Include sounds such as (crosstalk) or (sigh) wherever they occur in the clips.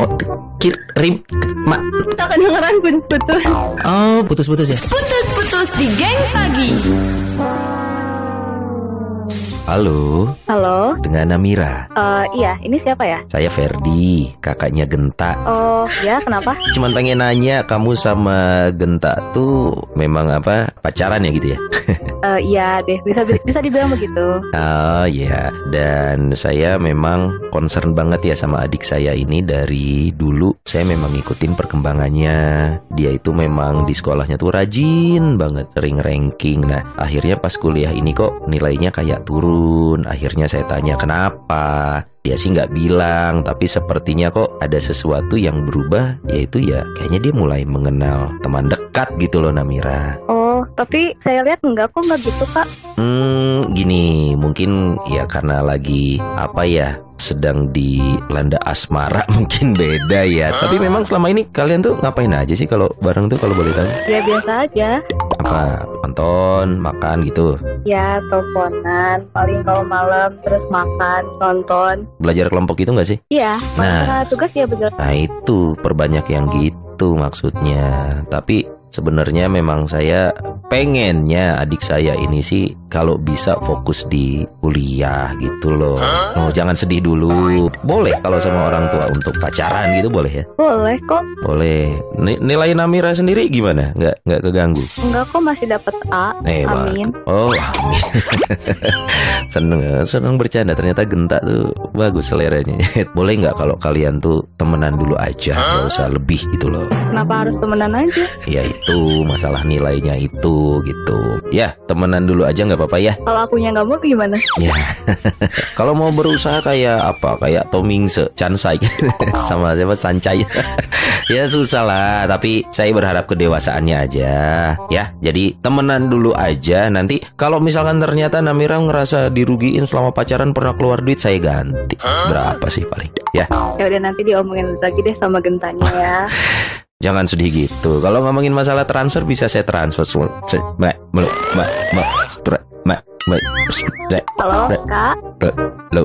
Oh, kir, rim, ma. Tak kedengeran putus-putus. Oh, putus-putus ya. Putus-putus di geng pagi. Halo, Halo, dengan Namira. Eh iya, ini siapa ya? Saya Ferdi, kakaknya Genta. Oh, ya kenapa? Cuman pengen nanya, kamu sama Genta tuh memang apa pacaran ya gitu ya? (laughs) Eh iya deh, bisa bisa dibilang begitu. Oh ya, dan saya memang concern banget ya sama adik saya ini dari dulu. Saya memang ngikutin perkembangannya. Dia itu memang di sekolahnya tuh rajin banget, sering ranking. Nah, akhirnya pas kuliah ini kok nilainya kayak turun. Akhirnya saya tanya kenapa. Dia sih nggak bilang, tapi sepertinya kok ada sesuatu yang berubah. Yaitu ya, kayaknya dia mulai mengenal teman dekat gitu loh Namira. Oh, tapi saya lihat enggak kok enggak gitu kak. Hmm, gini, mungkin ya karena lagi apa ya sedang dilanda asmara (laughs) mungkin beda ya. Tapi memang selama ini kalian tuh ngapain aja sih kalau bareng tuh kalau boleh tahu? Ya biasa aja. Apa? Nonton, makan gitu. Ya teleponan, paling kalau malam terus makan, nonton. Belajar kelompok itu nggak sih? Iya, Nah. tugas ya bener. Nah itu perbanyak yang gitu maksudnya. Tapi sebenarnya memang saya pengennya adik saya ini sih kalau bisa fokus di kuliah gitu loh. Oh jangan sedih dulu. Boleh kalau sama orang tua untuk pacaran gitu boleh ya? Boleh kok. Boleh. Ni- nilai Namira sendiri gimana? Nggak nggak keganggu? Enggak kok masih dapat A. Eh, Amin. Oh, amin. (laughs) seneng, seneng bercanda. Ternyata Genta tuh bagus seleranya. (laughs) Boleh nggak kalau kalian tuh temenan dulu aja, nggak usah lebih gitu loh. Kenapa harus temenan aja? Ya itu masalah nilainya itu gitu. Ya temenan dulu aja nggak apa-apa ya. Kalau akunya nggak mau gimana? Ya. (laughs) kalau mau berusaha kayak apa? Kayak Tomingse, Chansai, (laughs) sama siapa Sancai. (laughs) ya susah lah. Tapi saya berharap kedewasaannya aja. Ya. Jadi temenan dulu aja. Nanti kalau misalkan ternyata Namira ngerasa dirugiin selama pacaran pernah keluar duit, saya ganti. Berapa sih paling? Ya. Ya udah nanti diomongin lagi deh sama gentanya ya. Jangan sedih gitu. Kalau ngomongin masalah transfer bisa saya transfer semua. Se- Mbak, mbak, mbak, mbak, mbak, mbak, Halo kak. halo,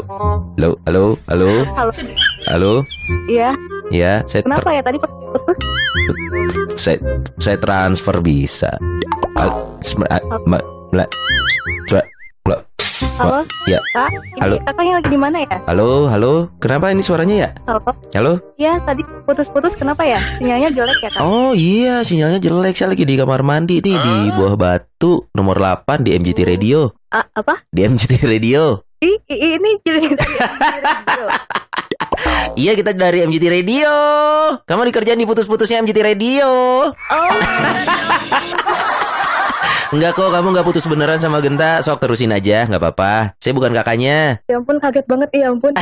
halo, halo, halo, Halo. halo. Iya. Ya, saya, Kenapa ya tadi putus? saya, saya transfer bisa. Mbak, mbak, Halo. Ya. Kak. Ini Halo. kakaknya lagi di mana ya? halo, halo. Kenapa ini suaranya ya? Halo. Halo? Iya tadi putus-putus kenapa ya? Sinyalnya jelek ya kak? Oh iya, sinyalnya jelek. Saya lagi di kamar mandi nih di Buah Batu nomor 8 di MGT Radio. Ah, apa? Di MGT Radio. Ih, i- ini jelek radio. (laughs) Iya kita dari MGT Radio. Kamu dikerjain di putus-putusnya MGT Radio. Oh, (laughs) Enggak kok, kamu nggak putus beneran sama Genta. Sok terusin aja, nggak apa-apa. Saya bukan kakaknya. ya ampun kaget banget ya ampun.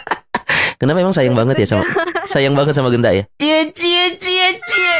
(laughs) Kenapa emang sayang banget ya sama sayang banget sama Genta ya? Cie cie cie cie.